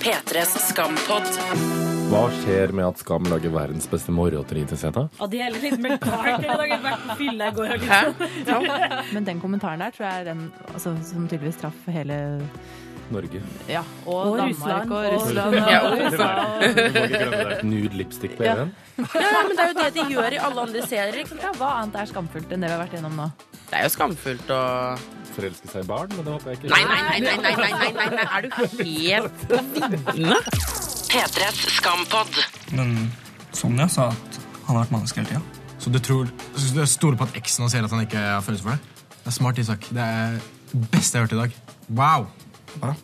P3s Skampod. Hva skjer med at Skam lager verdens beste morgenlåteri til Seta? Og de er litt med kart i dag. Vært på fylla i går og litt sånn. Men den kommentaren der tror jeg er den altså, som tydeligvis traff hele Norge. Ja, og, Og Danmark Russland, og og- Russland. Ja, og Russland. Nude lipstick på Ja. Even. Ja, men det er jo det de gjør i alle andre serier. Ikke sant? Ja, hva annet er skamfullt enn det vi har vært gjennom nå? Det er jo skamfullt å forelske seg i barn, men det håper jeg ikke. Nei, nei, nei, nei, nei, nei, nei, nei. er du helt på? P3s Skampod. Men Sonja sa at han har vært menneske hele tida. Så du tror så du stoler på at eksen hans sier at han ikke har følelser for deg? Det er smart, Isak. Det er det beste jeg har hørt i dag. Wow! Hva da?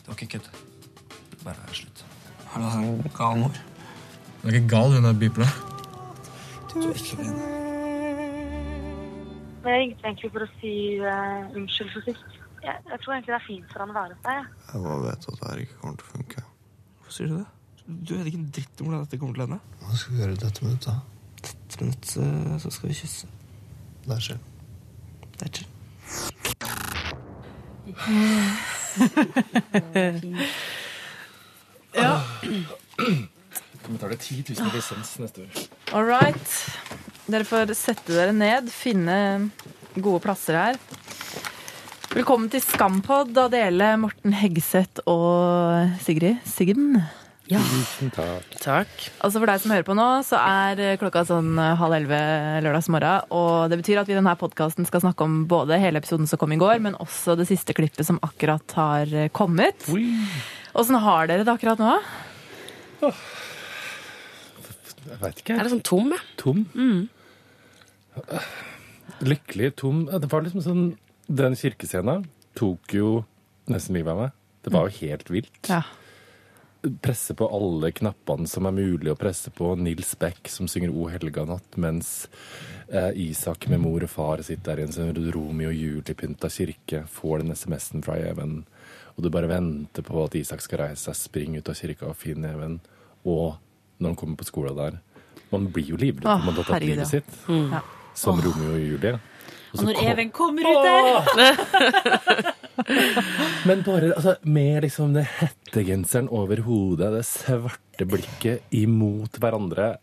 Det var ikke kødd. Bare slutt. Er du en gal mor? Hun er ikke gal, hun er bipolar. Du er ikke venner. Men Jeg ringte egentlig for å si uh, unnskyld for sist. Jeg, jeg tror egentlig det er fint for han å være hos deg. jeg. Jeg bare vet at det her ikke kommer til å funke. Hvorfor sier du det? Du vet ikke en dritt om hvordan dette kommer til å ende. Hva skal vi gjøre i dette minuttet? da? Dette minutt, eh, så skal vi kysse. Det er chill. Det er chill. Vi betaler 10 000 lisens neste år. All right. Dere får sette dere ned, finne gode plasser her. Velkommen til Skampod, Adele, Morten Hegseth og Sigrid Sigden. Ja. takk. Takk. Altså For deg som hører på nå, så er klokka sånn halv elleve lørdagsmorgen. Og det betyr at vi i denne podkasten skal snakke om både hele episoden som kom i går, men også det siste klippet som akkurat har kommet. Åssen har dere det akkurat nå? Jeg veit ikke. Er det sånn tom, Tom? Tom. Lykkelig tom. Det var liksom sånn Den kirkescenen tok jo nesten livet av meg. Det var jo helt vilt. Ja. Presse på alle knappene som er mulig å presse på. Nils Beck som synger O helga natt, mens eh, Isak med mor og far sitter der i en sånn Romeo og Julie-pynta kirke, får den SMS-en fra Even, og du bare venter på at Isak skal reise seg, springe ut av kirka og finne Even, og når han kommer på skolen der Man blir jo livredd når man har tatt livet sitt. sitt, Ja. som Romeo og Julie. Og og når kom- Even kommer ut der Men bare altså, med liksom det hettegenseren over hodet, det svarte blikket imot hverandre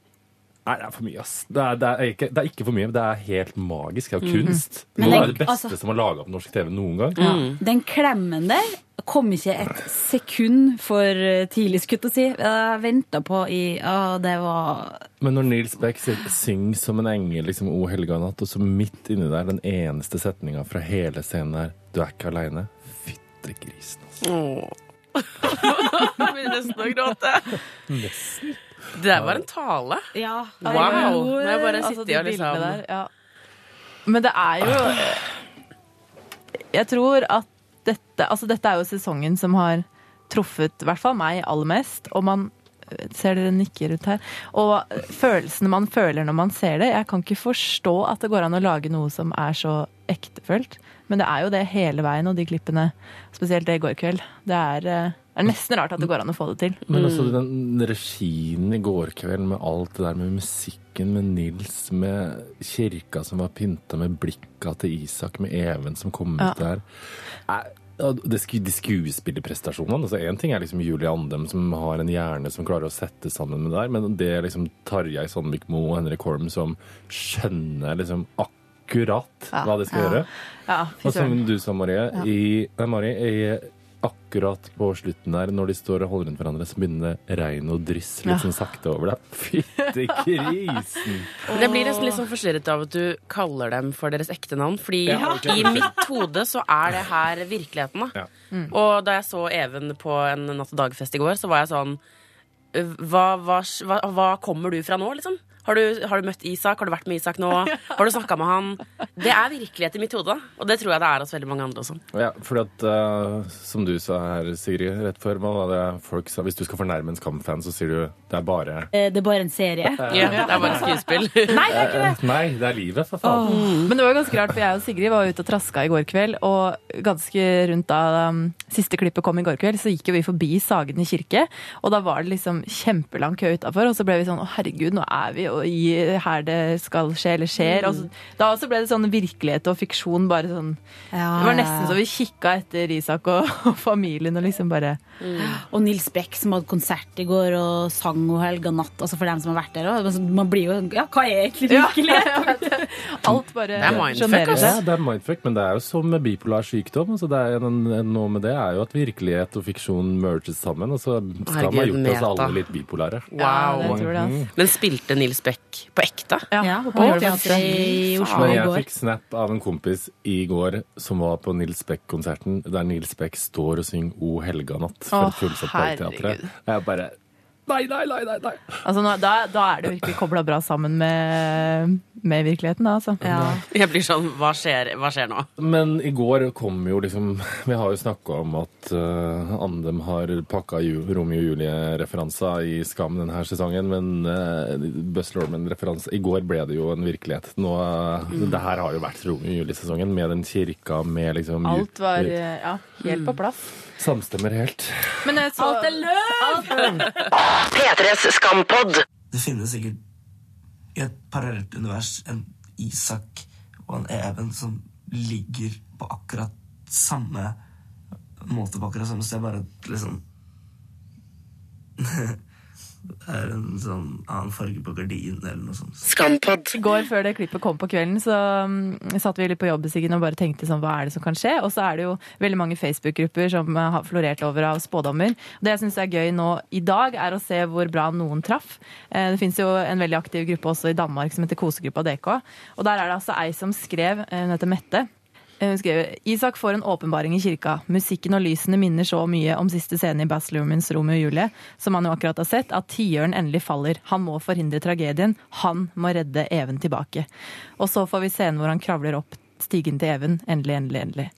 Nei, det er for mye, ass. Det er, det, er ikke, det er ikke for mye. men Det er helt magisk. Det er jo kunst. Det må Men være det beste altså- som er laga på norsk TV noen gang. Ja. Den klemmen der kom ikke et sekund for eh, tidlig, skulle jeg si. Jeg venta på i Ja, det var Men når Nils Beck sy- synger som en engel, liksom O helga natt, og så midt inni der, den eneste setninga fra hele scenen der, Du er ikke aleine. Fytte grisen, altså. Åh. Jeg begynner nesten å gråte. Nesten. Det der var en tale. Ja. Wow. Nå har jeg bare Altså, sittet de og liksom der, ja. Men det er jo Jeg tror at dette Altså, dette er jo sesongen som har truffet i hvert fall meg aller mest. Og man Ser dere nikker ut her? Og følelsene man føler når man ser det Jeg kan ikke forstå at det går an å lage noe som er så ektefølt. Men det er jo det hele veien, og de klippene, spesielt det i går kveld. Det er, eh, det er nesten rart at det går an å få det til. Men også den regien i går kveld med alt det der med musikken, med Nils, med kirka som var pynta med blikka til Isak, med Even som kom ut der. Ja, det sku, de skuespillerprestasjonene altså Én ting er liksom Julie Andem som har en hjerne som klarer å sette sammen med det der, men det er liksom Tarjei Sandvik Moe og Henrik Holm som skjønner liksom akkurat Ja. hva de skal Ja. gjøre. Ja, Og som du sa, Marie, i, nei, Marie i, akkurat på slutten der, når de står og holder rundt hverandre, så begynner det regn og dryss litt Ja. sånn sakte over deg. Fytti grisen! Det blir nesten litt sånn forstyrret av at du kaller dem for deres ekte navn. Fordi Ja, i mitt hode så er det her virkeligheten. Da. Ja. Og da jeg så Even på en Natt og dag-fest i går, så var jeg sånn hva, hva, hva, hva kommer du fra nå, liksom? Har du, har du møtt Isak? Har du vært med Isak nå? Har du snakka med han? Det er virkelighet i mitt hode, og det tror jeg det er hos veldig mange andre også. Ja, fordi at, uh, som du sa her, Sigrid, rett før, var det folk sa? Hvis du skal fornærme en Skam-fan, så sier du det er bare Eh, Det er bare en serie. Ja, det er bare skuespill. Nei, det er ikke det! Eh, Nei, det er livet, for faen. Men det var ganske rart, for jeg og Sigrid var ute og traska i går kveld, og ganske rundt da um, siste klippet kom i går kveld, så gikk jo vi forbi Sagene kirke, og da var det liksom kjempelang kø utafor, og så ble vi sånn å herregud, nå er vi jo i her det skal skje, eller skjer. Og så, da også ble det sånn virkelighet og fiksjon. bare sånn Ja, Det var nesten så vi kikka etter Isak og, og familien og liksom bare Og Nils Beck som hadde konsert i går og sang og helga natt. Altså for dem som har vært der òg. Man blir jo Ja, hva er egentlig virkelighet? Alt bare Det er mindfuck, sjonerer. Ja, seg. det er mindfuck, men det er jo som med bipolar sykdom. Altså det er noe med det er jo at virkelighet og fiksjon merges sammen, og så skal man ha gjort oss alle litt bipolare. Ja, det tror jeg, Mm. Men spilte Nils Beck på ekte? Ja, på gjorde det Teatret i Oslo Men går. jeg fikk snap av en kompis i går som var på Nils Beck-konserten, der Nils Beck står og synger O helga natt for et fullsatt Parkteatret. Jeg bare Nei, nei, nei, nei! nei. Altså, nå, da, da er det virkelig kobla bra sammen med, med virkeligheten, da, altså. Ja. Jeg blir sånn Hva skjer, hva skjer nå? Men i går kom jo liksom Vi har jo snakka om at uh, Andem har pakka Romeo og Julie-referanser i Skam denne sesongen, men uh, Buzz Lorman-referanse I går ble det jo en virkelighet. Nå, uh, Det her har jo vært Romeo og Julie-sesongen, med den kirka, med liksom Alt var eh, ja, helt på plass. Samstemmer helt. Men jeg så, Alt er løgn! P3s Skampod. Det finnes sikkert i et parallelt univers en Isak og en Even som ligger på akkurat samme måte på akkurat samme sted, bare liksom er en sånn annen farge på gardinen eller noe sånt. Skampad. I går før det klippet kom på kvelden, så um, satt vi litt på jobbesigen og bare tenkte sånn, hva er det som kan skje? Og så er det jo veldig mange Facebook-grupper som uh, har florert over av spådommer. Det jeg syns er gøy nå i dag, er å se hvor bra noen traff. Eh, Det fins jo en veldig aktiv gruppe også i Danmark som heter Kosegruppa DK. Og der er det altså ei som skrev, eh, hun heter Mette. Eh, Hun skriver Isak får en åpenbaring i kirka. Musikken og lysene minner så mye om siste scene i Lurmans Romeo og Julie, som han jo akkurat har sett, at tiøren endelig faller. Han må forhindre tragedien. Han må redde Even tilbake. Og så får vi scenen hvor han kravler opp stigen til Even. Endelig, endelig, endelig.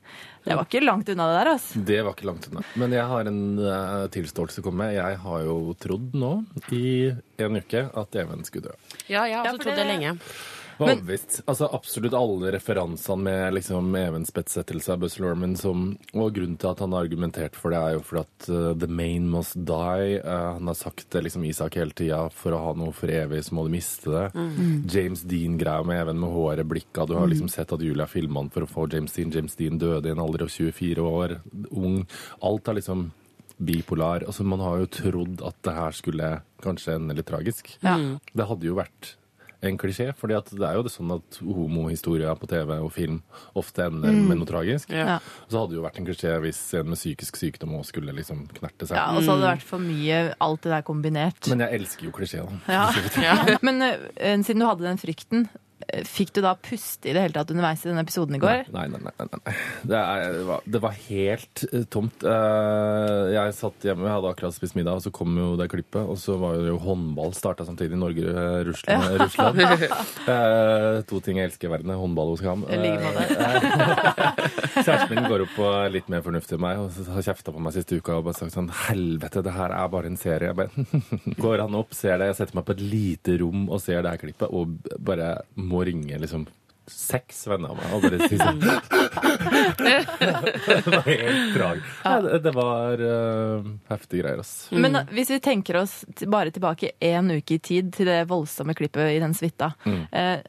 Det var ikke langt unna det der, altså. Det var ikke langt unna. Men jeg har en uh, tilståelse å komme med. Jeg har jo trodd nå i en uke at Even skulle dø. Ja, jeg har også ja, trodd det det- lenge. Overbevist. Altså absolutt alle referansene med liksom Evens bettsettelse av Buzz Lorman som Og grunnen til at han har argumentert for det, er jo fordi at uh, the main must die. Uh, han har sagt det liksom Isak hele tida. For å ha noe for evig, så må du miste det. James Dean-greia med Even med håret, blikka. Du har liksom sett at Julia filma han for å få James Dean. James Dean døde i en alder av 24 år. Ung. Alt er liksom bipolar. Altså, man har jo trodd at det her skulle kanskje ende litt tragisk. Ja. Det hadde jo vært en klisjé, For det er jo det sånn at homohistorier på TV og film ofte ender med noe tragisk. Ja. Så hadde det jo vært en klisjé hvis en med psykisk sykdom også skulle liksom knerte seg. Ja, og så hadde det vært for mye alt det der kombinert. Men jeg elsker jo klisjeene. Ja. Men uh, siden du hadde den frykten, fikk du da puste i det hele tatt underveis i denne episoden i går? Nei, nei, nei. nei, nei. Det, er, det, var, det var helt eh, tomt. Eh, jeg satt hjemme, jeg hadde akkurat spist middag, og så kom jo det klippet. Og så var jo håndball starta samtidig. Norge-Russland. Russland. Eh, to ting jeg elsker i verden. er Håndball og skam. I like måte. Eh, Kjæresten min går opp på litt mer fornuftig enn meg og har kjefta på meg siste uka og bare sagt sånn Helvete, det her er bare en serie. Jeg bare, går han opp, ser det, jeg setter meg på et lite rom og ser det her klippet, og bare må ringe liksom seks venner av meg og bare si sånn. Det var helt tragisk. Ja, det, det var uh, heftige greier, ass. Men eh, hvis vi tenker oss bare tilbake én uke i tid til det voldsomme klippet i den suita eh,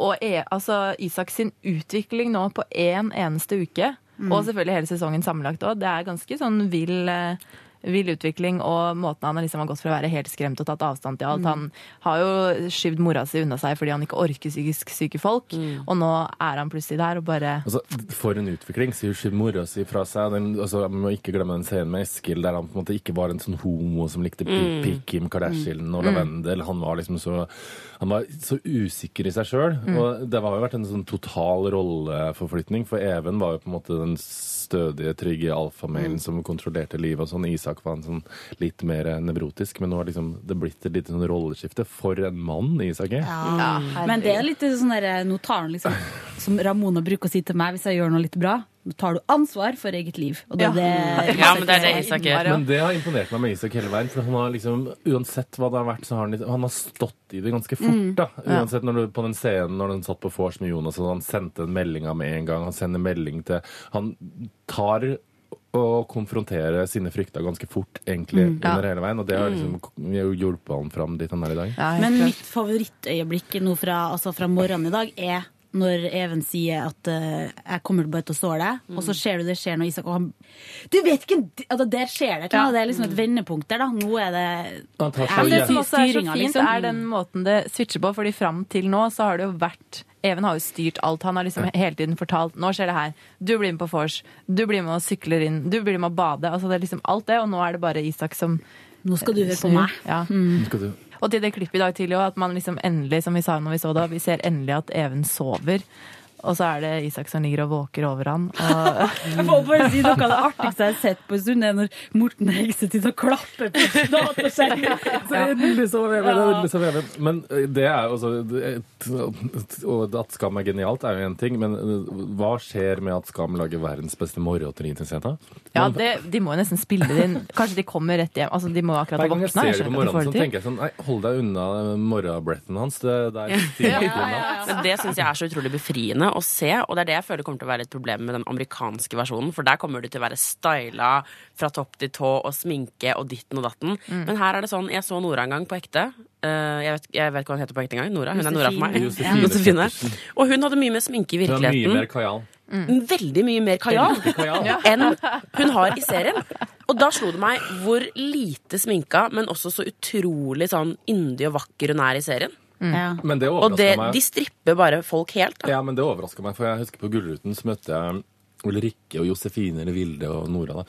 Og e, altså Isak sin utvikling nå på én eneste uke, og selvfølgelig hele sesongen sammenlagt òg, det er ganske sånn vill eh, Vill utvikling, og måten han liksom har gått fra å være helt skremt og tatt avstand til alt. Han har jo skyvd mora si unna seg fordi han ikke orker psykisk syke folk, og nå er han plutselig der og bare Altså, For en utvikling, sier skyvd mora si fra seg. Den, altså, man må ikke glemme den scenen med Eskil, der han på en måte ikke var en sånn homo som likte mm. Pick Kim Kardashian og Lavendel. Han var liksom så han var så usikker i seg sjøl. Og det har jo vært en sånn total rolleforflytning, for Even var jo på en måte den stødige, trygge alfamailen som kontrollerte livet og sånn. Isak var en sånn litt mer nevrotisk, men nå har liksom det blitt et lite sånn rolleskifte. For en mann Isak er. Ja, Men det er litt sånn der, nå tar han liksom Som Ramona bruker å si til meg hvis jeg gjør noe litt bra, tar du ansvar for eget liv. Og det, ja. det, Ja, men det er det Isak gjør. Men det har imponert meg med Isak hele veien. For han har liksom, uansett hva det har vært, så har han, han har stått i det ganske fort. da. Uansett når du, på den scenen når han satt på vors med Jonas, og han sendte en melding av med en gang. Han sender melding til Han tar å konfrontere sine frykter ganske fort, egentlig, Mm. under hele veien. Og det har liksom hjulpet han fram dit han er i dag. Men mitt favorittøyeblikk nå fra, altså fra morgenen i dag er når Even sier at uh, 'jeg kommer bare til å såre deg', mm. og så ser du det skjer når Isak og han Du vet ikke altså, Der skjer det ja. Det er liksom et vendepunkt der, da. Nå er det er Men det det som også er så fint, liksom. er den måten det switcher på. fordi fram til nå så har det jo vært Even har jo styrt alt. Han har liksom hele tiden fortalt nå skjer det her. Du blir med på vors. Du blir med og sykler inn. Du blir med og bade. Altså det er liksom alt det, og nå er det bare Isak som Nå skal du høre på meg. Ja. Du Og til det klippet i dag tidlig òg, at man liksom endelig, som vi sa når vi så det, vi ser endelig at Even sover. Og så er det Isak som ligger og våker over han. Og Jeg får bare si noe av det artigste jeg har sett på en stund, er når Morten Hegse sitter og klapper på dataskjermen. Så endelig så det er liksom Even. men det er jo også Og at Skam er genialt, er jo én ting, men hva skjer med at Skam lager verdens beste til scenen? ja, det, de må jo nesten spille det inn. Kanskje de kommer rett hjem. Altså, de må akkurat Hver gang jeg ser det på morgenen, så tenker jeg sånn Nei, hold deg unna morgenbreathen hans. Det, det ja, ja, ja. Men det syns jeg er så utrolig befriende å se, og det er det jeg føler kommer til å være et problem med den amerikanske versjonen, for der kommer du til å være styla fra topp til tå og sminke og ditten og datten. Mm. Men her er det sånn Jeg så Nora en gang på ekte. Eh, jeg, vet, jeg vet ikke hva hun heter på ekte engang. Nora. Hun er Nora for meg. Josefine. Josefine. Og hun hadde mye mer sminke i virkeligheten. Hun har mye mer kajal. Veldig mye mer kajal. enn hun har i serien. Og da slo det meg hvor lite sminka, men også så utrolig sånn yndig og vakker hun er i serien. Ja. Men det Og det, overraska meg. de stripper bare folk helt. Da. Ja, men det overraska meg, for jeg husker på Gullruten så møtte jeg Ulrikke og Josefine eller Vilde og Nora. da.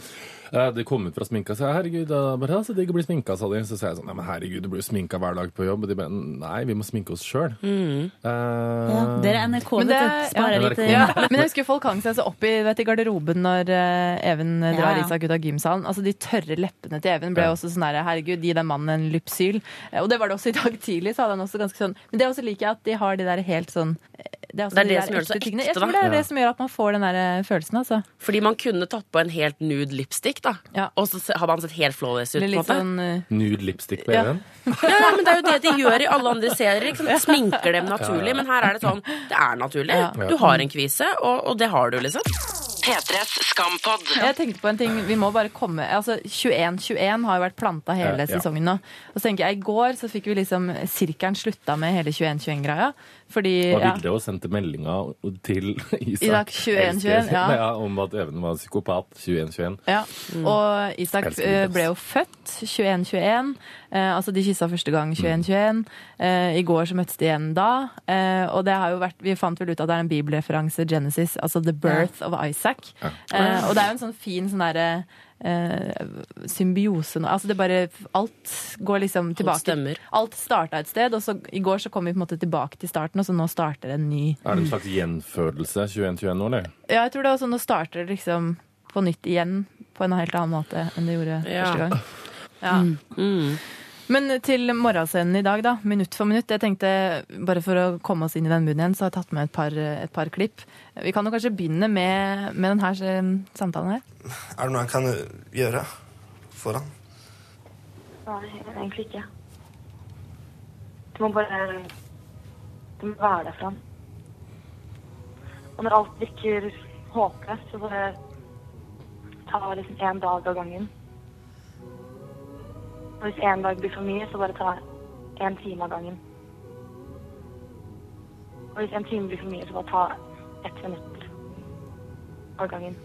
Eh, De kom ut fra sminka og sa herregud, da bare, så digg å bli sminka, sa de. Så sa jeg sånn, nei, men herregud, du blir jo sminka hver dag på jobb. Og de bare, nei, vi må sminke oss sjøl. Ja, dere er NRK, Men vet det- du. Sparer ja. litt Ja, men jeg husker folk hang seg så opp i, vet, i garderoben når uh, Even drar Ja. Isak ut av gymsalen. Altså De tørre leppene til Even ble Ja. også sånn der, herregud, gi den mannen en lypsyl. Og det var det også i dag tidlig. sa han også ganske sånn Men det også liker jeg at de har de der helt sånn Det er, Det er de det som gjør det så ekte tingene. ekte, Jeg tror det er det som gjør at man får den der eh, følelsen, altså. Fordi man kunne tatt på en helt nude lipstick, da. Ja. Og så har han sett helt flawless ut. På en måte. sånn uh... Nude lipstick på Ja. Ja, ja, men det er jo det de gjør i alle andre serier. Liksom. Sminker dem naturlig. Men her er det sånn Det er naturlig. Ja. Du har en kvise, og, og det har du, liksom. P3s Skampod. Jeg tenkte på en ting, vi må bare komme Altså 21-21 har jo vært planta hele Ja, ja. sesongen nå. Og så tenker jeg, I går så fikk vi liksom Sirkelen slutta med hele 21-21-greia. Fordi Og ja, Vilde også sendte meldinga til Isak, Isak 21, ja. ja, om at Even var psykopat 2121. ja. Og Isak eh, ble jo født 21-21. Eh, altså De kyssa første gang 21-21. Eh, I går så møttes de igjen da. Eh, og det har jo vært, vi fant vel ut at det er en bibelreferanse, Genesis, altså The Birth of Isaac. Eh, og det er jo en sånn fin sånn derre symbiose nå. Altså det bare Alt går liksom tilbake. stemmer. Alt starta et sted, og så i går så kom vi på en måte tilbake til starten, og så nå starter en ny Er det en slags gjenfødelse 2121 nå, eller? Ja, jeg tror det er også nå starter det liksom på nytt igjen på en helt annen måte enn det gjorde Ja. første gang. Ja. Mm. Men til morgenscenen i dag, da. Minutt for minutt. Jeg tenkte, bare for å komme oss inn i den munnen igjen, så har jeg tatt med et par, et par klipp. Vi kan jo kanskje begynne med, med denne eh, samtalen her. Er det noe jeg kan gjøre for han? Nei, egentlig ikke. Du må bare Du må være der for han. Og når alt virker håpløst, så bare ta liksom én dag av gangen. Og hvis én dag blir for mye, så bare ta én time av gangen. Og hvis en time blir for mye, så bare ta ett minutt av gangen.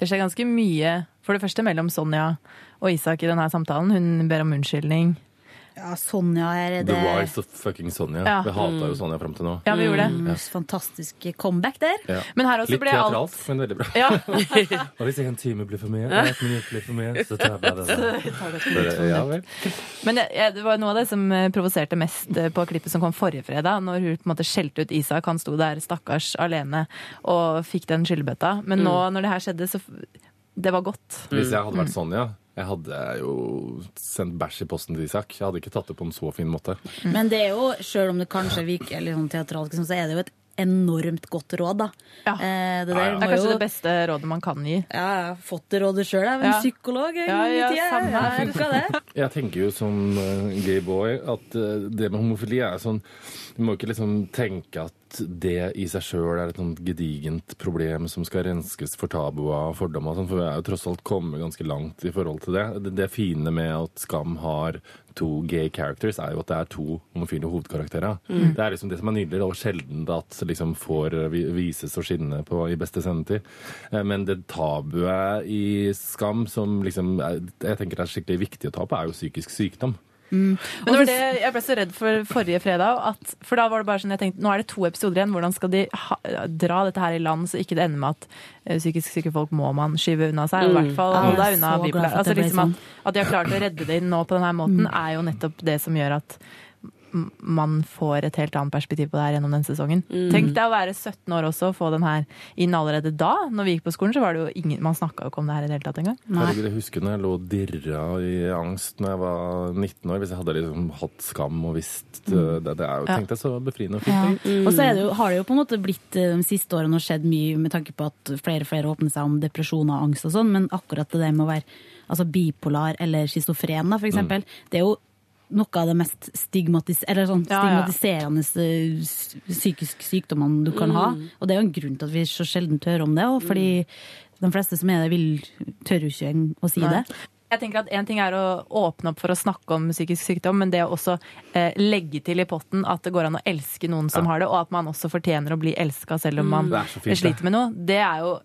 Det skjer ganske mye, for det første mellom Sonja og Isak i denne samtalen. Hun ber om unnskyldning. Ja, Sonja er The wise Rise of fucking Sonja. Ja. Vi hata jo Sonja fram til nå. Ja, vi gjorde det. Mm, Fantastisk comeback der. Ja. Men her også Litt ble alt teatralt, men veldig bra. ja. Og hvis en time blir for mye, et minutt blir for mye, så tar jeg bare det. Ja vel. Men det var noe av det som eh, provoserte mest eh, på klippet som kom forrige fredag, når hun på en måte skjelte ut Isak. Han sto der stakkars alene og fikk den skyllebøtta. Men nå når det her skjedde, så Det var godt. Hvis jeg hadde Mm. vært Sonja, jeg hadde jo sendt bæsj i posten til Isak. Jeg hadde ikke tatt det på en så fin måte. Men det er jo, selv om det kanskje virker litt sånn teatralsk, så er det jo et enormt godt råd, da. Ja. Eh, det, Det er kanskje jo det beste rådet man kan gi. Ja, jeg har fått det rådet sjøl jeg. en Ja. psykolog en gang i ja, tida. Ja. Jeg tenker jo som eh, gay boy at eh, det med homofili er sånn Du må ikke liksom tenke at det i seg sjøl er et sånt gedigent problem som skal renskes for tabua og fordommer og sånn, for vi er jo tross alt kommet ganske langt i forhold til det. Det, fine med at Skam har to gay characters, er jo at det er to homofile hovedkarakterer. Mm. Det er liksom det som er nydelig, og sjelden at liksom får vises og skinne på i beste sendetid. Eh, Men det tabuet i Skam som liksom jeg tenker er skikkelig viktig å ta på, er jo psykisk sykdom. Men det var det jeg ble så redd for forrige fredag. At, for da var det bare sånn jeg tenkte, Nå er det to episoder igjen. Hvordan skal de ha, dra dette her i land så ikke det ender med at eh, psykisk syke folk må man skyve unna seg? Og i Mm. hvert fall holde unna bipolar. at Altså, liksom sånn. at, at de har klart å redde det nå på denne måten, er jo nettopp det som gjør at man får et helt annet perspektiv på det her gjennom den sesongen. Mm. Tenk deg å være 17 år også og få den her inn allerede da. Når vi gikk på skolen, så var det jo ingen Man snakka jo ikke om det her i det hele tatt engang. Herregud, jeg husker når jeg lå og dirra i angst når jeg var 19 år. Hvis jeg hadde liksom hatt skam og visst uh, det, det er jo, tenkt Tenk deg så befriende og Ja. fint. Og så er det jo, har det jo på en måte blitt eh, de siste årene og skjedd mye med tanke på at flere og flere åpner seg om depresjon og angst og sånn, men akkurat det der med å være altså bipolar eller schizofren, da, for eksempel, det er jo noe av det mest stigmatis eller sånn Ja, ja. stigmatiserende psykiske sykdommene du kan ha. Mm. Og det er jo en grunn til at vi så sjelden tør om det, og fordi de fleste som er det, vil, tør jo ikke å si Nei. det. Jeg tenker at En ting er å åpne opp for å snakke om psykisk sykdom, men det å også eh, legge til i potten at det går an å elske noen som Ja. har det, og at man også fortjener å bli elska selv om Mm. man er det. sliter med noe, det er jo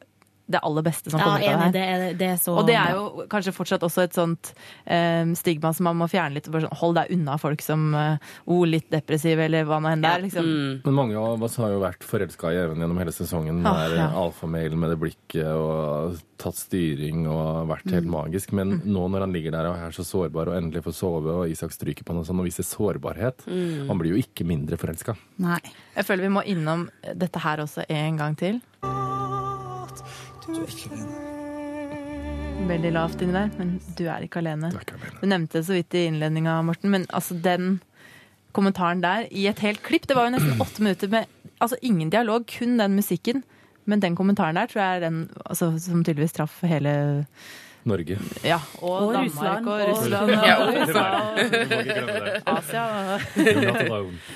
det aller beste som Ja, kommer ut av det her. det det er så Og det er jo kanskje fortsatt også et sånt um, stigma som man må fjerne litt. Bare sånn, hold deg unna folk som uh, oh, litt depressive, eller hva nå enn det er. Liksom. Mm. Men mange av oss har jo vært forelska i Even gjennom hele sesongen. Ah, ja. Alfamailen med det blikket og tatt styring og vært helt Mm. magisk. Men nå når han ligger der og er så sårbar og endelig får sove, og Isak stryker på noe sånn og viser sårbarhet Mm. Han blir jo ikke mindre forelska. Nei. Jeg føler vi må innom dette her også en gang til. Veldig lavt inni der, men du er ikke alene. Du nevnte det så vidt i innledninga, Morten, men altså den kommentaren der i et helt klipp Det var jo nesten åtte minutter med altså ingen dialog, kun den musikken. Men den kommentaren der tror jeg er den altså, som tydeligvis traff hele Norge. Ja, og, Og Danmark Russland, og Russland og Ja, og- USA Du ikke og Asia.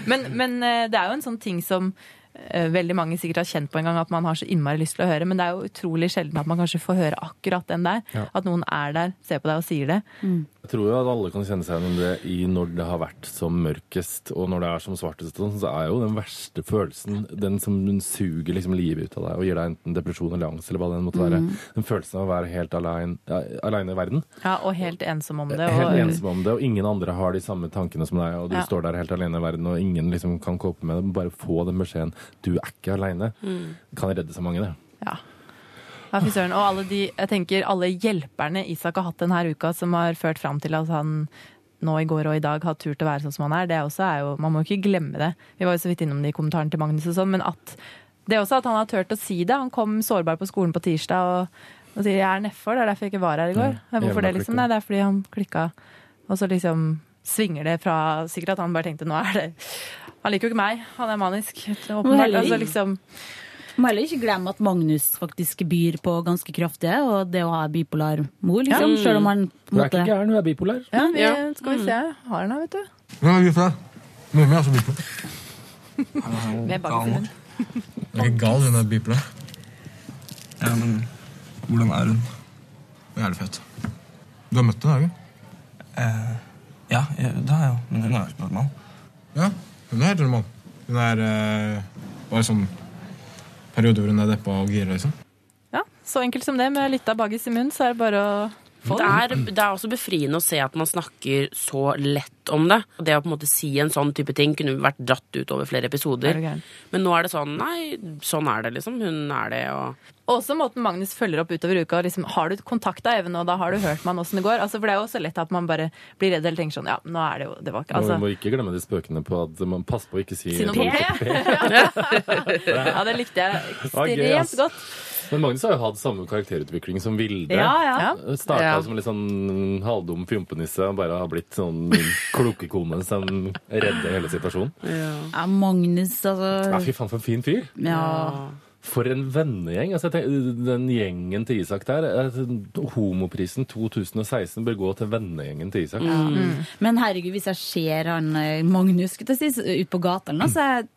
Men, men eh, det er jo en sånn ting som veldig mange sikkert har kjent på en gang, at man har så innmari lyst til å høre, men det er jo utrolig sjelden at man kanskje får høre akkurat den der. Ja. At noen er der, ser på deg og sier det. Jeg tror jo at alle kan kjenne seg igjen i det i når det har vært som mørkest, og når det er som svartest, sånn, så er jo den verste følelsen den som suger liksom livet ut av deg og gir deg enten depresjon eller angst eller hva det måtte være. Mm. Den følelsen av å være helt alene, ja, i verden. Ja, og helt ensom om det. Helt Og, ensom om det, og ingen andre har de samme tankene som deg, og du Ja. står der helt alene i verden, og ingen liksom kan kåpe med det. Bare få den beskjeden. Du er ikke aleine. Mm. Kan redde så mange, det. ja. Ja, fy søren. Og alle de, jeg tenker alle hjelperne Isak har hatt denne uka, som har ført fram til at han nå i går og i dag har turt å være sånn som han er, det også er jo Man må jo ikke glemme det. Vi var jo så vidt innom det i kommentaren til Magnus og sånn, men at det er også at han har turt å si det. Han kom sårbar på skolen på tirsdag og, og sier 'jeg er nedfor', det er derfor jeg ikke var her i går. Ja, Hvorfor det, liksom? Nei, det er fordi han klikka. Og så liksom svinger det fra Sikkert at han bare tenkte 'nå er det Han liker jo ikke meg, han er manisk'. Åpenbart. Altså, liksom, Må heller ikke glemme at Magnus faktisk byr på ganske kraftige, og det å ha bipolar mor, liksom. Ja. Selv om han på Hun en er ikke gæren, hun er bipolar. ja, vi, Ja. skal vi se. Har han her, vet du. Hvem vi får det. Mummi er også bipolar. Med sin. Jeg er ikke gal, hun er bipolar. Ja, men hvordan er hun? Jævlig fett. Du har møtt henne, har du ikke? Eh, ja, ja, det har jeg jo. Men hun er jo ikke normal. Ja, hun er helt normal. Hun er eh, bare sånn perioder hvor hun er deppa og gira, liksom. Ja, så enkelt som det. Med litt av baggis i munnen, så er det bare å Det er, det er også befriende å se at man snakker så lett om det. Det å på en måte si en sånn type ting kunne vært dratt ut over flere Er episoder. Men nå er det sånn Nei, sånn er det, liksom. Hun er det, og Og også måten Magnus følger opp utover uka. Liksom, har du kontakta Even, og da har du hørt med han åssen det går? Altså, for det er jo så lett at man bare blir redd eller tenker sånn Ja, nå er det jo Det var ikke altså. vi Altså. må ikke glemme de spøkene på at man passer på å ikke si Si noe P. Ja, det likte jeg ekstremt godt. Men Magnus har jo hatt samme karakterutvikling som Vilde. Ja, ja. Starta Ja. som litt sånn halvdum fjompenisse og bare har blitt sånn kloke kone som redder hele situasjonen. Ja, Magnus, altså. Ja, altså. fy faen, for en fin fyr. Ja. For en vennegjeng. Altså, jeg tenker, den gjengen til Isak der eh, Homoprisen 2016 bør gå til vennegjengen til Isak. Men herregud, hvis jeg ser han eh, Magnus si, ut på gata, så er jeg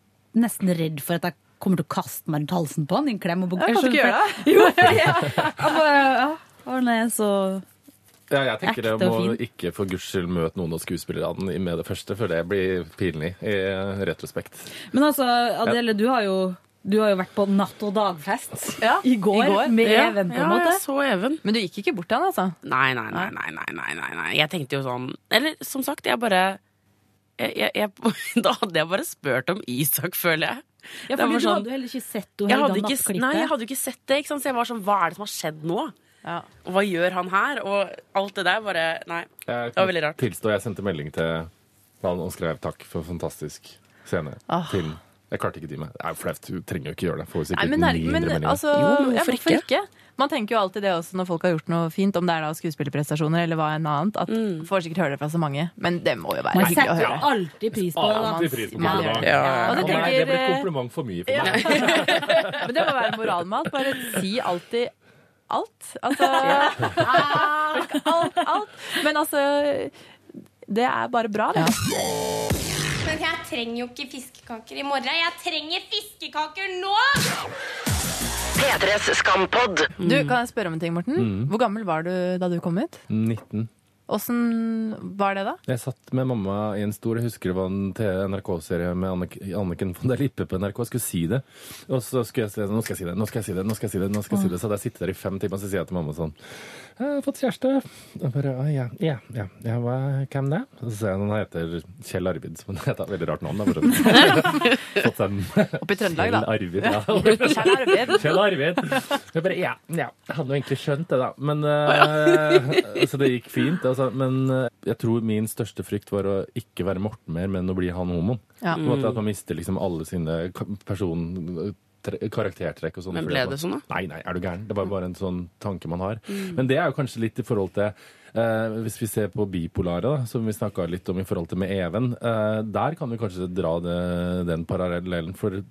nesten redd for at jeg kommer til å kaste meg rundt halsen på han i en klem. Og Jeg kan ikke gjøre det. Jo, jeg, jeg ja, han er så Ja, jeg tenker det og må ikke for guds skyld møte noen av skuespillerne med det første, for det blir pinlig i retrospekt. Men altså, Adele, du har jo du har jo vært på natt- og dagfest Ja, i, går, i går. med Ja, Even, på ja, en måte. jeg så Even. Men du gikk ikke bort til han, altså? Nei, nei, nei, nei, nei, nei, nei, nei. Jeg tenkte jo sånn Eller som sagt, jeg bare jeg, jeg, jeg, Da hadde jeg bare spurt om Isak, føler jeg. Ja, for du sånn- hadde jo heller ikke sett henne hele nattklippet. nei, jeg hadde jo ikke sett det, ikke sant? så jeg var sånn Hva er det som har skjedd nå? Ja. Og hva gjør han her? Og alt det der bare Nei. Jeg Det var veldig rart. Tilstå, jeg sendte melding til han og skrev takk for fantastisk scene. ah. Til Jeg klarte ikke å dy meg. Det er jo flaut. Du trenger jo ikke gjøre det. Får Nei, men, er- 900 men meldinger. altså Jo, men ja, hvorfor hvorfor ikke? ikke? Man tenker jo alltid det også når folk har gjort noe fint, om det er da skuespillerprestasjoner eller hva enn annet. At Får sikkert høre det fra så mange, men det må jo være Man hyggelig å setter høre. alltid pris på det. Alltid pris på Ja. Ja, Og Å det nei, det blir kompliment for mye for Ja. meg. Men det må være moralmat. Bare si alltid alt. Altså alt, alt. Men altså Det er bare bra, det. Men jeg trenger jo ikke fiskekaker i morgen. Jeg trenger fiskekaker nå! P3s Skampod. Du, Kan jeg spørre om en ting, Morten? Hvor gammel var du da du kom ut? 19. Åssen var det da? Jeg satt med mamma i en stor Jeg husker det var en NRK-serie med Annik Anniken von der Lippe på NRK. Jeg skulle si det. Og så skulle jeg si det. Nå skal jeg si det, nå skal jeg si det, nå skal jeg si det. nå skal jeg si det. Så hadde jeg sittet der i fem timer, så sier jeg til mamma sånn Jeg har fått kjæreste. Og bare, ja, ja, ja, ja hva, hvem det? Så ser jeg han heter Kjell Arvid. Som heter et veldig rart navn. Oppe i Trøndelag, da. Arvid. Ja. Kjell Arvid. Kjell Arvid. Jeg bare, ja, ja, jeg hadde jo egentlig skjønt det, da. Men, uh, så det gikk fint. Altså, men uh, jeg tror min største frykt var å ikke være Morten mer, men å bli han homoen. Ja. At man mister liksom alle sine person... tre- Karaktertrekk og sånn. Men ble det sånn, da? Nei, nei, er du gæren? Det var bare en sånn tanke man har. Men det er jo kanskje litt i forhold til eh, Hvis vi ser på bipolare, da, som vi snakka litt om i forhold til med Even, eh, der kan vi kanskje dra det, den parallellen. For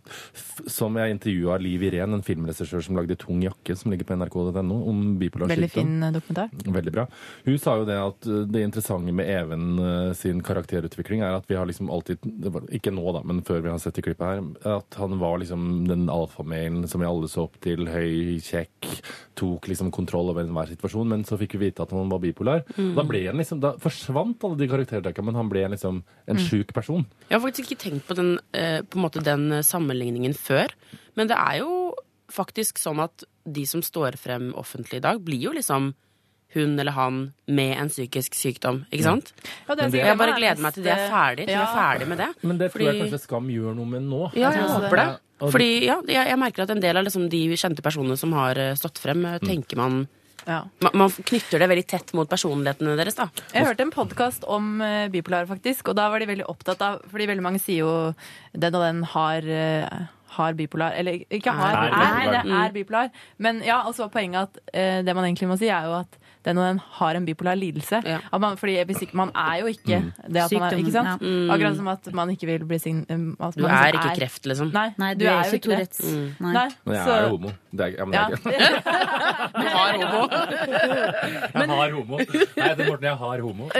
som jeg intervjua Liv Irén, en filmregissør som lagde 'Tung jakke', som ligger på nrk.no, om bipolar Veldig sykdom. fin eh, dokumentar. Veldig bra. Hun sa jo det at uh, det interessante med Even uh, sin karakterutvikling er at vi har liksom alltid Ikke nå, da, men før vi har sett i klippet her. At han var liksom den alfamailen som vi alle så opp til. Høy, kjekk. Tok liksom kontroll over enhver situasjon. Men så fikk vi vite at han var bipolar. Da ble han liksom, da forsvant alle de karaktertrekkene, men han ble liksom en sjuk person. Jeg har faktisk ikke tenkt på den, eh, på en måte den eh, sammenligningen før. Men det er jo faktisk sånn at de som står frem offentlig i dag, blir jo liksom hun eller han med en psykisk sykdom. Ikke sant? Ja, det er det- Jeg bare gleder meg til de er ferdig, til ja. er ferdig med det. Men det tror jeg kanskje Skam gjør noe med nå. Ja, jeg håper det. Fordi ja, jeg, jeg merker at en del av liksom, de kjente personene som har eh, stått frem, eh, tenker man Ja. man, man knytter det veldig tett mot personlighetene deres, da. Jeg hørte en podkast om uh, bipolare, faktisk, og da var de veldig opptatt av Fordi veldig mange sier jo den og den har, uh, har bipolar Eller ikke har, Er er, er, det er bipolar. Men ja, og så var poenget at eh, det man egentlig må si, er jo at den og den har en bipolar lidelse. Ja. At man, fordi Man er jo ikke det at man er, ikke sant? ja. Akkurat som at man ikke vil bli sign... um, at Du man er ikke ikke kreft, liksom. Nei, Nei, du, er, er jo ikke Tourettes. Nei. Nei, Men jeg er jo homo. Det er, ja, men det er ikke. Du har homo. Jeg har homo. Nei, det er Morten, jeg har homo.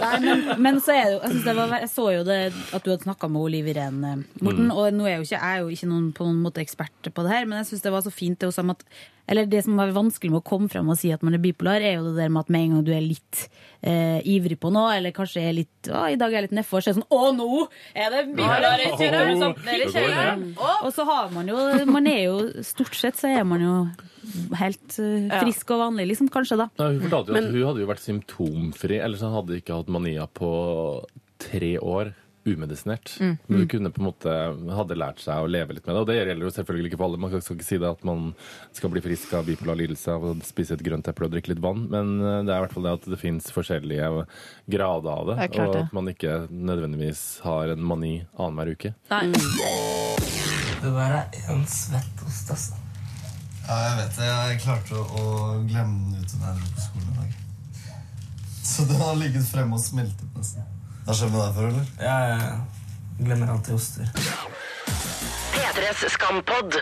Nei, men, men så er det jo jeg, det var, jeg så jo det at du hadde snakka med Liv Irene, Morten. Og nå er jo ikke, jeg er jo ikke noen, på noen måte ekspert på det her, men jeg syns det var så fint det, hun sa om at, Eller det som er vanskelig med å komme fram og si at man er bipolar, er jo det der med at med en gang du er litt eh, ivrig på noe, eller kanskje er litt å, i dag er jeg litt nedfor, så er det sånn Å, nå er det bipolar! Ja, går kjører. det. Og så har man jo Man er jo Stort sett så er man jo helt uh, frisk og vanlig, liksom, kanskje, da. Ja, hun fortalte jo at hun hadde jo vært symptomfri, ellers så hadde ikke hatt mania på tre år. Umedisinert. Mm. Men du kunne på en måte hadde lært seg å leve litt med det. Og det gjelder jo selvfølgelig ikke for alle. Man skal ikke si det at man skal bli frisk av bipolar lidelse av å spise et grønt eple og drikke litt vann, men eh, det er i hvert fall det at det fins forskjellige grader av det. Det klart og at man ikke nødvendigvis har en mani annenhver uke. Nei. Det der er en svett ost, altså. Ja, jeg vet det. Jeg klarte å, å glemme den ute da jeg dro på skolen i dag. Så den har ligget fremme og smeltet nesten. Har skjedd med deg før, eller? Ja, ja, ja. Glemmer alltid oster.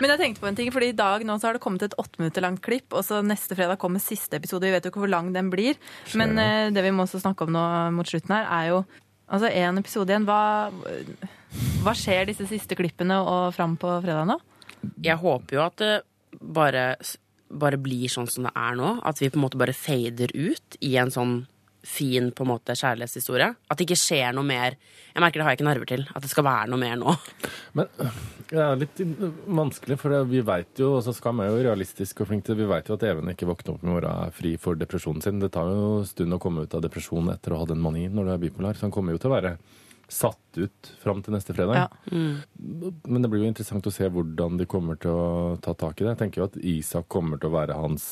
Men jeg tenkte på en ting, fordi i dag nå så har det kommet et åtte minutter langt klipp, og så neste fredag kommer siste episode. Vi vet jo ikke hvor lang den blir, men uh, det vi må også snakke om nå mot slutten her, er jo altså en episode igjen. Hva, hva skjer disse siste klippene og fram på fredag nå? Jeg håper jo at det bare, bare blir sånn som det er nå. At vi på en måte bare fader ut i en sånn fin på en måte kjærlighetshistorie. At det ikke skjer noe mer. Jeg merker det har jeg ikke nerver til. At det skal være noe mer nå. Men det er litt vanskelig, for vi vet jo, og så skal man jo realistisk og flink til Vi vet jo at Even ikke våkner opp i morgen fri for depresjonen sin. Det tar jo en stund å komme ut av depresjon etter å ha den manien når du er bipolar. Så han kommer jo til å være satt ut fram til neste fredag. Ja. Men det blir jo interessant å se hvordan de kommer til å ta tak i det. Jeg tenker jo at Isak kommer til å være hans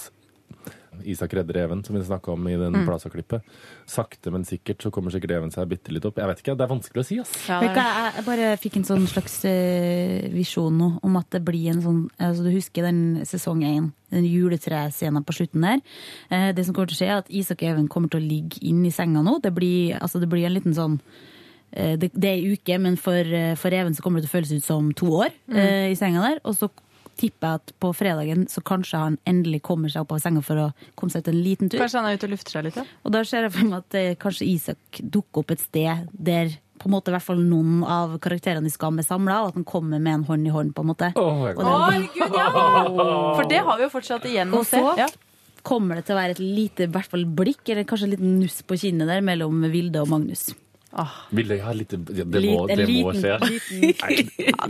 Isak redder Even, som vi snakka om i den Mm. Plaza-klippet. Sakte, men sikkert så kommer sikkert Even seg bitte litt opp. Jeg vet ikke, det er vanskelig å si, ass. Ja, hva, jeg, jeg bare fikk en sånn slags eh, visjon nå om at det blir en sånn altså Du husker den sesong én, den juletrescenen på slutten der. Eh, det som kommer til å skje, er at Isak og Even kommer til å ligge inn i senga nå. Det blir, altså, det blir en liten sånn eh, det, det er ei uke, men for, for Even så kommer det til å føles ut som to år Mm. i senga der. Og så tipper jeg at på fredagen så kanskje han endelig kommer seg opp av senga for å komme seg ut en liten tur. Kanskje han er ute og lufter seg litt? Ja? Og da ser jeg for meg at eh, kanskje Isak dukker opp et sted der på en måte i hvert fall noen av karakterene i Skam er samla, og at han kommer med en hånd i hånd, på en måte. Åh, jeg Og går. ja! For det har vi jo fortsatt igjen å Og se. så Ja. kommer det til å være et lite i hvert fall blikk, eller kanskje et liten nuss på kinnet der mellom Vilde og Magnus. Vil jeg ha litt ja, Det må, det må liten- skje. liten- Nei,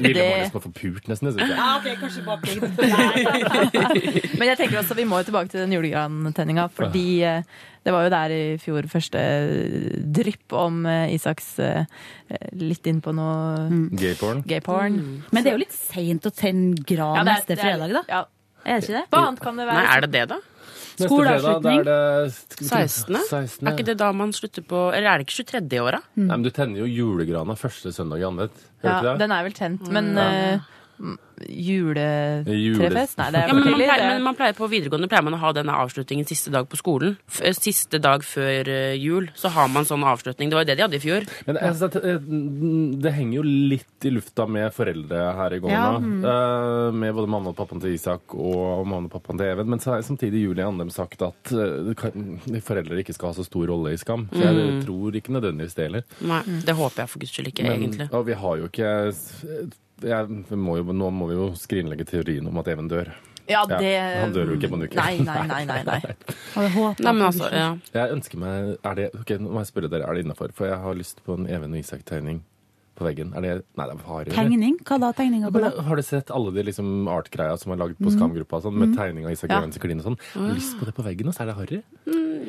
Ville det- Magnus må få pult, nesten. Jeg. Ja, ok, kanskje bak Men jeg tenker også vi må jo tilbake til den julegrantenninga, fordi eh, det var jo der i fjor første drypp om eh, Isaks eh, litt inn på noe Gayporn. Mm. Men det er jo litt seint å tenne gran Ja, neste fredag, da. Ja. Er det ikke det? Hva annet kan det være? Nei, er det det, da? Neste fredag, da er det 16. 16. Er ikke det da man slutter på Eller er det ikke 23. i året? Nei, men du tenner jo julegrana første søndag i annet. Ja, den er vel tent, men mm. m- juletrefest? Nei, det er Ja, for men, man tidlig. pleier, det- men man pleier på videregående pleier man å ha denne avslutningen siste dag på skolen. F eh, siste dag før eh, jul. Så har man sånn avslutning. Det var jo det de hadde i fjor. Men jeg synes at, eh, det henger jo litt i lufta med foreldre her i gården Ja, mm. Eh, Med både mamma og pappaen til Isak og mamma og pappaen til Even. Men så har samtidig Julie Andem sagt at eh, det foreldre ikke skal ha så stor rolle i Skam. Så jeg Mm. tror ikke nødvendigvis det heller. Nei, det håper jeg for guds skyld ikke, Men- egentlig. Og vi har jo ikke jeg, vi må jo, Nå må vi jo skrinlegge teorien om at Even dør. Ja, det Han dør jo ikke på en uke. Nei, nei, nei. nei, nei. Nei, men altså, ja. Jeg ønsker meg er det, ok, Nå må jeg spørre dere, er det innafor? For jeg har lyst på en Even og Isak-tegning på veggen. Er det Nei, det er bare Tegning? Hva da? Tegninga på det? har du sett alle de liksom art-greia som er laget på Mm. Skam-gruppa, sånn, med Mm. tegning av Isak Ja. Evans klin og sånn? Du lyst på det på veggen, og så er det harry?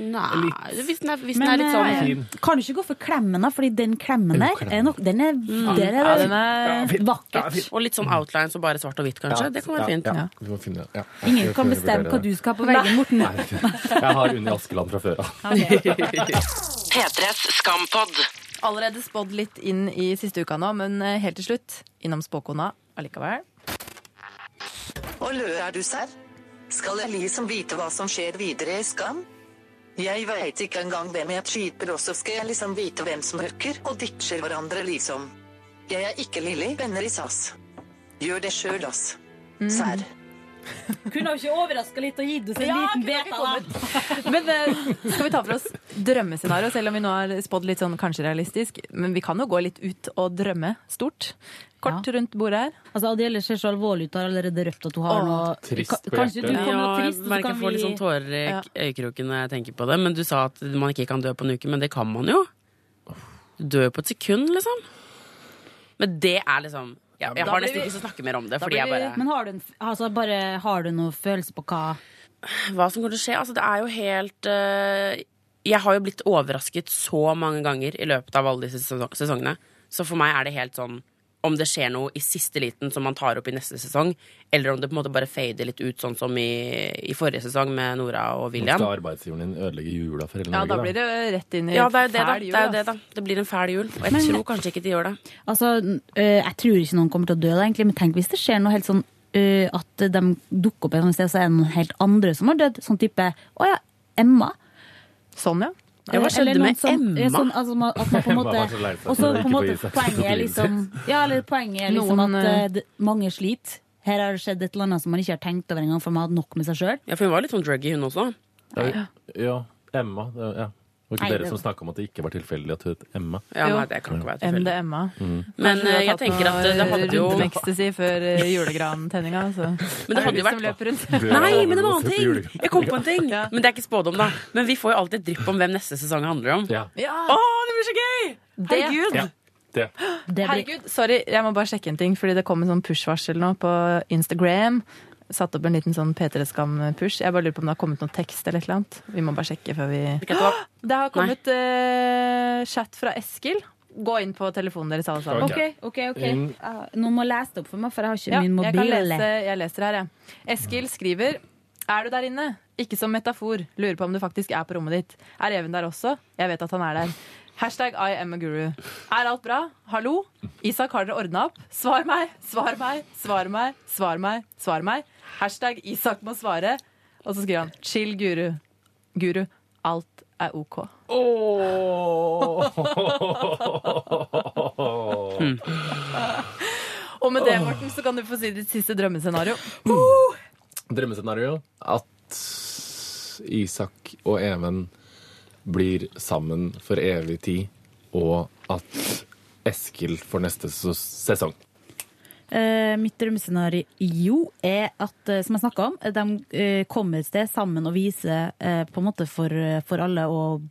Nei, hvis den er, hvis den er litt sånn fin. kan du ikke gå for klemmen, da? Fordi den klemmen der er nok Den er, Mm. der er Ja, den er vakkert. Og litt sånn outline, så bare svart og hvitt, kanskje. Det kan være fint. Ja, vi må finne, ja. Ingen kan bestemme hva du skal ha på veggen, Morten. Nei, jeg har Unni Askeland fra før av. P3s Skampod. Allerede spådd litt inn i siste uka nå, men eh, helt til slutt innom spåkona allikevel. Og lø er du serr? Skal jeg liksom vite hva som skjer videre i Skam? Jeg veit ikke engang hvem jeg skyter, og så skal jeg liksom vite hvem som hooker og ditcher hverandre, liksom. Jeg er ikke Lilly, venner i SAS. Gjør det sjøl, ass. Serr. Kunne jo ikke overraska litt og gitt oss en Ja, liten beta. Men uh, skal vi ta for oss drømmescenario, selv om vi nå har spådd litt sånn kanskje realistisk. Men vi kan jo gå litt ut og drømme stort. Kort rundt bordet her. Altså, Adele ser så alvorlig ut, har allerede røpt at hun har Åh, noe Trist på Kanskje du kommer trist, jeg merker jeg får litt sånn tårer i Ja. øyekroken når jeg tenker på det. Men du sa at man ikke kan dø på en uke, men det kan man jo. Du dør jo på et sekund, liksom. Men det er liksom ja, Jeg har nesten ikke lyst til å snakke mer om det, fordi jeg bare Men har du, en, altså, bare, har du noen følelse på hva Hva som kommer til å skje? Altså, det er jo helt uh, Jeg har jo blitt overrasket så mange ganger i løpet av alle disse sesongene. Så for meg er det helt sånn om det skjer noe i siste liten som man tar opp i neste sesong, eller om det på en måte bare fader litt ut, sånn som i, i forrige sesong med Nora og Nå William. skal arbeidsgiveren din ødelegge jula for hele Ja, Norge. da blir det rett inn i Ja, det er jo det, fæl jul, Det, er jo det, da. det blir en fæl jul. Og jeg Men- tror kanskje ikke de gjør det. Altså, øh, jeg tror ikke noen kommer til å dø, da, egentlig, men tenk hvis det skjer noe helt sånn at de dukker opp et sted, så er det noen helt andre som har dødd. Sånn type Å ja, Emma. Sånn, ja. Ja, hva skjedde Eller med som- Emma? ja, Sånn, altså, at man på en Emma måte var så lei seg Og for så å på en måte poenget er liksom Ja, eller poenget er liksom Noen, at eh, mange sliter. Her har det skjedd et eller annet som man ikke har tenkt over engang, for man hadde nok med seg sjøl. Ja, for hun var litt sånn druggy, hun også. Ja, ja, Emma. Det. Var ikke Nei, dere det- som snakka om at det ikke var tilfeldig at hun het Emma? Ja, Jo. nei, det kan ikke være tilfeldig. MDMA. Mm. Men eh, jeg tenker at det hadde jo rundt med ecstasy før eh, julegrantenninga. Så. Men det hadde jo vært rundt. Nei, men det var en annen ting! Jeg kom på en ting. Men det er ikke spådom, da. Men vi får jo alltid et drypp om hvem neste sesong handler om. Ja. Ja, Å, det blir så gøy! det, Herregud! ja. Det. Det blir herregud, sorry, jeg må bare sjekke en ting, fordi det kom en sånn push-varsel nå på Instagram. Satt opp en liten sånn P3 Skam-push. Jeg bare lurer på om det har kommet noen tekst eller et eller annet. Vi må bare sjekke før vi det har kommet uh, chat fra Eskil. Gå inn på telefonen deres alle sammen. Ok. OK, OK. ok noen må lese det opp for meg, for jeg har ikke Ja, min jeg, kan mobil. lese, jeg leser her, jeg. Eskil skriver Er du der inne? Ikke som metafor. Lurer på om du faktisk er på rommet ditt. Er Even der også? Jeg vet at han er der. Hashtag I am a guru. Er alt bra? Hallo? Isak, har dere ordna opp? Svar meg, svar meg, svar meg, svar meg, svar meg. Hashtag Isak må svare. Og så skriver han chill, guru. Guru, alt er OK. Og med det, Morten, så kan du få si ditt siste drømmescenario. Drømmescenario at Isak og Even blir sammen for evig tid, og at Eskil får neste sesong. Eh, mitt drømmescenario er at, eh, som jeg snakka om, de eh, kommer et sted sammen og viser eh, på en måte for, for alle og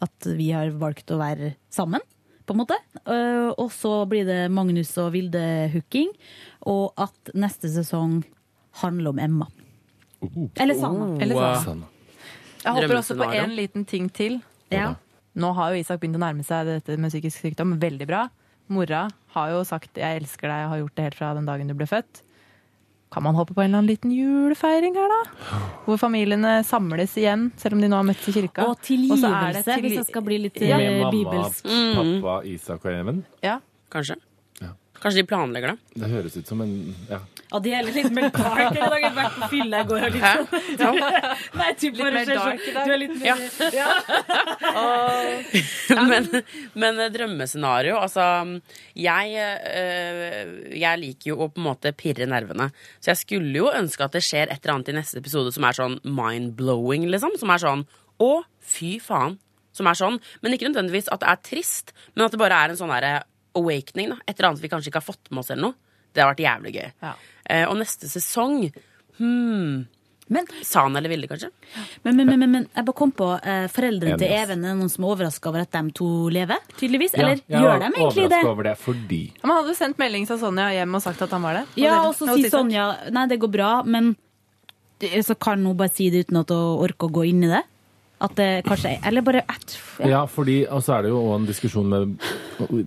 at vi har valgt å være sammen. På en måte. Eh, og så blir det Magnus og Vilde-hooking, og at neste sesong handler om Emma. Eller Sanna. Eller. Sanna. Jeg håper også på en liten ting til. Ja. Nå har jo Isak begynt å nærme seg dette med psykisk sykdom veldig bra. Mora har jo sagt 'jeg elsker deg' og har gjort det helt fra den dagen du ble født. Kan man håpe på en eller annen liten julefeiring her, da? Hvor familiene samles igjen, selv om de nå har møttes i kirka. Og Og så er det tilgivelse, hvis jeg skal bli litt Ja. eh, Med mamma, pappa, Isak og Even. Ja. Kanskje. Ja. Kanskje de planlegger det. Det høres ut som en ja. Ja, de er litt mer dark i dag. Jeg har vært på fylla i går. og litt sånn. Ja. Nei, typ Litt mer sånn- dark i dag. Du er litt mer Ja. men, men eh, drømmescenario Altså, jeg, eh, jeg liker jo å på en måte pirre nervene. Så jeg skulle jo ønske at det skjer et eller annet i neste episode som er sånn mind-blowing, liksom. Som er sånn å, fy faen. Som er sånn. Men ikke nødvendigvis at det er trist, men at det bare er en sånn derre awakening. da Et eller annet vi kanskje ikke har fått med oss eller noe. Det har vært jævlig gøy. Ja. Eh, og neste sesong hmm, Men, han eller ville, kanskje? men, men, men, men jeg bare kom på eh, foreldrene til. Even. Er det noen som er overraska over at de to lever? Tydeligvis. Ja, Eller er gjør de egentlig det? over det fordi Men hadde du sendt melding til Sonja hjem og sagt at han var det. Ja, Og så sier Sonja nei, det går bra, men så kan hun bare si det uten at hun orker å gå inn i det. At det kanskje er Eller bare at, Ja, fordi, og så er det jo også en diskusjon med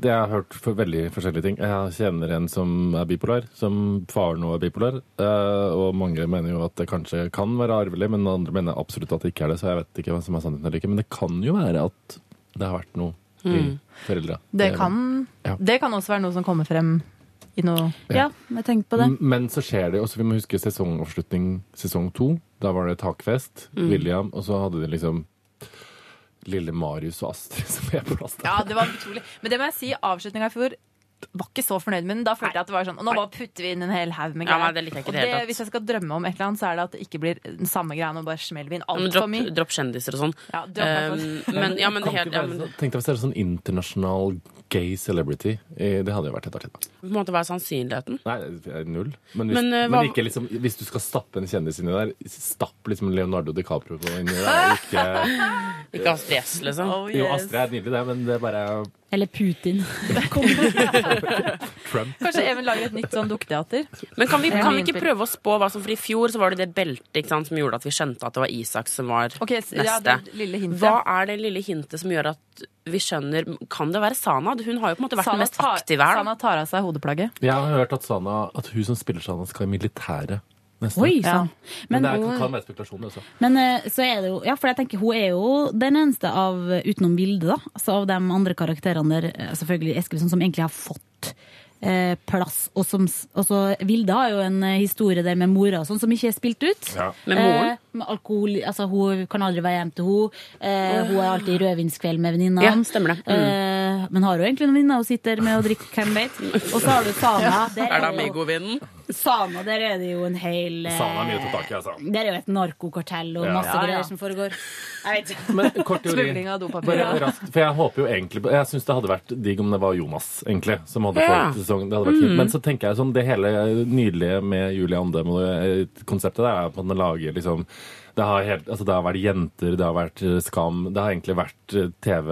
Det jeg har hørt for veldig forskjellige ting. Jeg kjenner en som er bipolar, som faren nå er bipolar. eh, Og mange mener jo at det kanskje kan være arvelig, men andre mener absolutt at det ikke er det. Så jeg vet ikke hva som er sannheten eller ikke. Men det kan jo være at det har vært noe i foreldra. Det kan, Ja. det kan også være noe som kommer frem i noe Ja, jeg tenkte på det. M- Men så skjer det også, vi må huske sesongavslutning sesong to. Da var det takfest, Mm. William, og så hadde de liksom lille Marius og Astrid som er på plass. der. Ja, det var utrolig. Men det må jeg si, avslutninga i fjor var ikke så fornøyd med den. Da følte jeg at det var sånn Og nå bare putter vi inn en hel haug med Ja, greier. nei, det liker jeg ikke og det hvis jeg skal drømme om et eller annet, så er det at det ikke blir den samme greia. Nå bare smeller vi inn Ja, altfor mye. dropp kjendiser og sånn. Ja, dropp. Um, men, ja, men, det helt, ja, men Tenk deg hvis det er sånn internasjonal gay celebrity. Eh, Det hadde jo vært et artig. navn. på en måte hva er sannsynligheten? Nei, null. Men, hvis, Men, men, eh, hva- ikke liksom, hvis du skal stappe en kjendis inni der, stapp liksom Leonardo DiCaprio inni der. Ikke, Ikke Astrid S, liksom. Oh, jo. Astrid er nydelig, det, men det er bare Eller Putin. Trump. Kanskje Even lager et nytt sånn dukketeater. Men kan vi, kan vi ikke prøve å spå hva som For i fjor så var det det beltet som gjorde at vi skjønte at det var Isak som var Ok, neste. ja, det lille hintet. Hva er det lille hintet som gjør at vi skjønner Kan det være Sana? Hun har jo på en måte vært Sana den mest aktive her. Sana tar av seg hodeplagget. Jeg har hørt at, Sana, at hun som spiller Sana, skal i militæret Oi ja. Men, Men, det er, kan være spekulasjoner også. men eh, så er det jo Ja, for jeg tenker hun er jo den eneste av utenom bildet, da. Altså av de andre karakterene der, eh, selvfølgelig Eskilsson, som egentlig har fått eh, plass. Og, som, så Vilde har jo en eh, historie der med mora og sånn som ikke er spilt ut. Ja. Med moren? Eh, alkohol, altså Hun kan aldri være hjemme til henne. Eh, hun er alltid rødvinskveld med venninnene. Ja, stemmer det. Mm. Eh, men har jo egentlig noen vinner, hun sitter med og drikker, hvem vet. Og så har du Sana. Der Er det er det Amigo-vinden? Sana, der er det jo en hel eh, Sana er mye til ta tak i, altså. Der er jo et narkokartell og masse Ja, ja. greier som foregår. Jeg vet ikke. Men kort teori. Bare raskt, for jeg håper jo egentlig Jeg syns det hadde vært digg om det var Jonas, egentlig, som hadde Ja. fått sesong. Det hadde vært fint. Men så tenker jeg sånn, det hele nydelige med Julie Andem og konseptet der er at man lager liksom det har, helt, altså det har vært jenter, det har vært eh, Skam. Det har egentlig vært eh, TV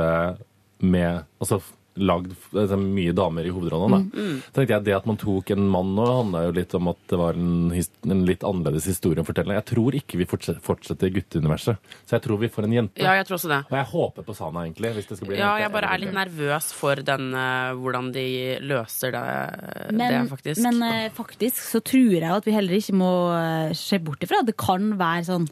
med altså lagd altså, mye damer i hovedrollene. Da. mm. tenkte jeg Det at man tok en mann nå, handla jo litt om at det var en, en litt annerledes historie å fortelle. Jeg tror ikke vi fortsetter, gutteuniverset. Så jeg tror vi får en jente. Ja, jeg tror også det. Og jeg håper på Sana, egentlig. hvis det skal bli Ja, jente. jeg bare er litt nervøs for den, eh, hvordan de løser det, Men, det faktisk. men eh, faktisk så tror jeg at vi heller ikke må eh, se bort ifra at det kan være sånn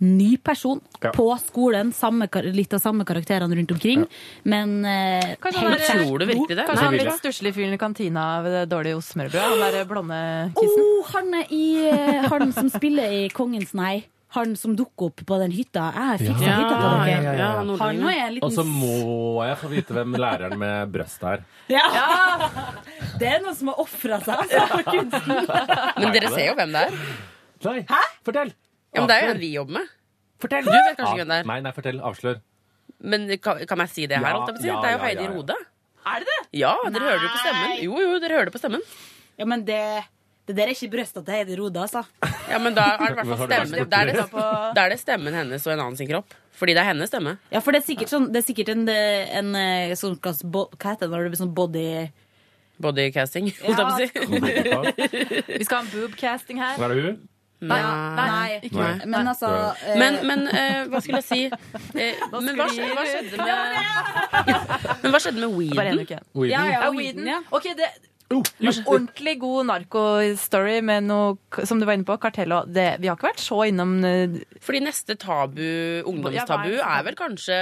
ny person Ja. på skolen, samme, litt av samme karakterene rundt omkring, men eh, Kanskje han helt er- Tror du virkelig det? Kanskje han litt stusslige fyren i kantina ved det dårlige ostesmørbrødet? Han derre blonde kissen? Oh, han er i eh, Han som spiller i Kongens nei. Han som dukker opp på den hytta. Jeg fiksa Ja, hytta til dere. ja, ja, Han nordlendingen. nå er Og så må jeg få vite hvem læreren med brøst er. ja. Det er noen som har ofra seg, altså. for kunsten. Men dere ser jo hvem det er. Nei, fortell! Ja, men det er jo en vi jobber med. Fortell! Du vet kanskje hvem det er. Nei, nei, fortell. Avslør. Men kan, kan jeg si det her? Ja, holdt jeg på å si? ja, det er jo ja, Heidi ja, ja. Rode. Er det det? Ja, dere hører det på stemmen. Nei. Jo, jo, dere hører det på stemmen. Ja, men det, det der er ikke brøsta til Heidi Rode, altså. Ja, men da er det i hvert fall stemmen. Da er, det, da er det stemmen hennes og en annen sin kropp. Fordi det er hennes stemme. Ja, for det er sikkert, sånn, det er sikkert en, en, en sånn Hva heter det når det blir sånn body Bodycasting, holdt jeg på å si. Vi skal ha en boobcasting her. Er det hun? Nei, Nei. ikke Nei. Men altså eh, Men, men eh, hva skulle jeg si? Eh, men hva, skje- hva skjedde med Men hva skjedde med Bare en weeden? uke. Weeden? Ja, ja, Weeden, ja. Ok, det Ordentlig god narkostory med noe, som du var inne på, kartell og det. Vi har ikke vært så innom eh, Fordi neste tabu, ungdomstabu, er er vel kanskje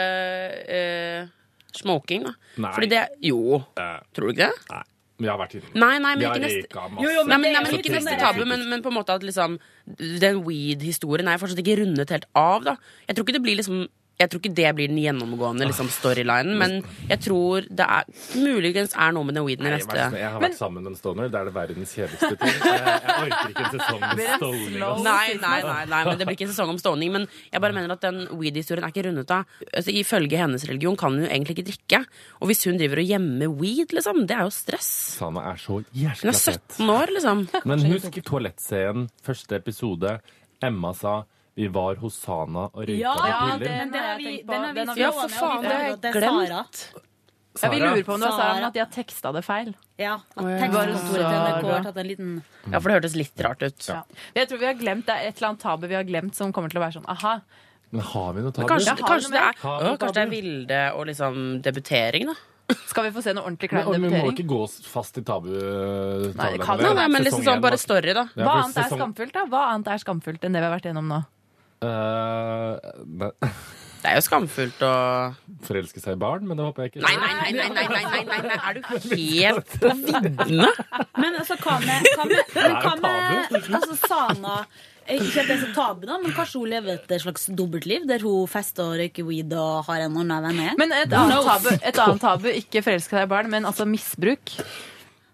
eh, smoking, da. Nei. Fordi det Jo, Eh, tror du ikke det? Nei. Vi har vært innom det. Nei, nei, men ikke neste. Jo, jo, Nei, men, nei, men ikke neste tabu, men, men på en måte at liksom Den weed-historien er fortsatt ikke rundet helt av, da. Jeg tror ikke det blir liksom jeg tror ikke det blir den gjennomgående liksom, storylinen, men jeg tror det er muligens er noe med den weeden i neste jeg har vært sammen med en stoner. Det er det verdens kjedeligste ting. Jeg, jeg orker ikke en sesong med stoning. Nei, nei, nei, nei, men det blir ikke en sesong om stoning. Men jeg bare mener at den weed-historien er ikke rundet av. Altså, ifølge hennes religion kan hun jo egentlig ikke drikke. Og hvis hun driver og gjemmer weed, liksom, det er jo stress. Sana er så Hun er 17 år, liksom. Men husk toalettscenen, første episode. Emma sa vi var hos Sana og røyka Ja, piller. Ja, den har vi, den har vi Den har vi- Ja, for faen, det har jeg glemt. Sara. Ja, vi Sara. lurer på om det var Sara, men at de har teksta det feil. Ja, at tekstkontoret til NRK har tatt en liten Ja, for det hørtes litt rart ut. Ja. Jeg tror vi har glemt, Det er et eller annet tabu vi har glemt som kommer til å være sånn aha. Men har vi noe tabu? Kanskje, Ja, kanskje, det er, ja, kanskje det er Vilde og liksom debutering, da. Skal vi få se noe ordentlig klein debutering? vi må ikke gå fast i tabu. Nei, det kan? Nei, nei, men liksom sånn bare story, da. Hva annet er skamfullt, da? Hva annet er skamfullt enn det vi har vært gjennom nå? Eh, nei, Det er jo skamfullt å Forelske seg i barn, men det håper jeg ikke. Nei, nei, nei, nei, nei, nei, nei, nei, nei. er du helt på viddene? Men altså, hva med, hva med, men hva med altså, Sana Ikke at det er så tabu, da, men kanskje hun lever et slags dobbeltliv, der hun fester og røyker weed og har en annen venn? Men et annet tabu, et annet tabu ikke forelske seg i barn, men altså misbruk.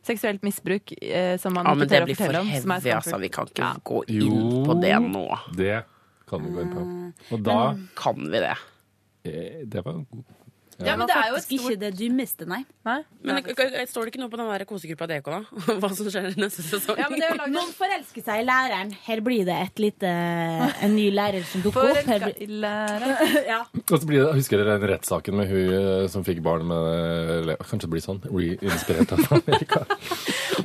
Seksuelt misbruk eh, som man Ja, men ikke det tør å blir for heavy, altså. Vi kan ikke Ja. gå inn på det nå. Det kan vi gå inn på. Og da Kan vi det? eh, Det var en god. Ja, men det er jo et Faktisk ikke det dummeste, nei. Nei? Men det- står det ikke noe på den der kosegruppa DK, da? Hva som skjer neste sesong? Ja, men det er jo laget Noen forelsker seg i læreren. Her blir det et lite, en ny lærer som dukker opp. Her blir, lærer. ja. Og så blir det, Husker dere den rettssaken med hun eh, som fikk barn med Kanskje det blir sånn? Re-inspirert av Amerika.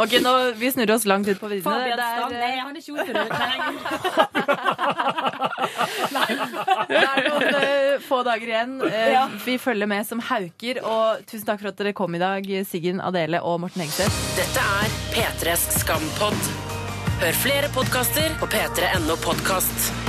Ok, nå, Vi snurrer oss langt ut på viddene. Fabian Stang. er, Nei, han er ikke ordfører. det er noen eh, få dager igjen. Eh, Vi følger med som hauker. Og tusen takk for at dere kom i dag, Siggen, Adele og Morten Hegseth. Dette er P3s Skampod. Hør flere podkaster på p3.no podkast.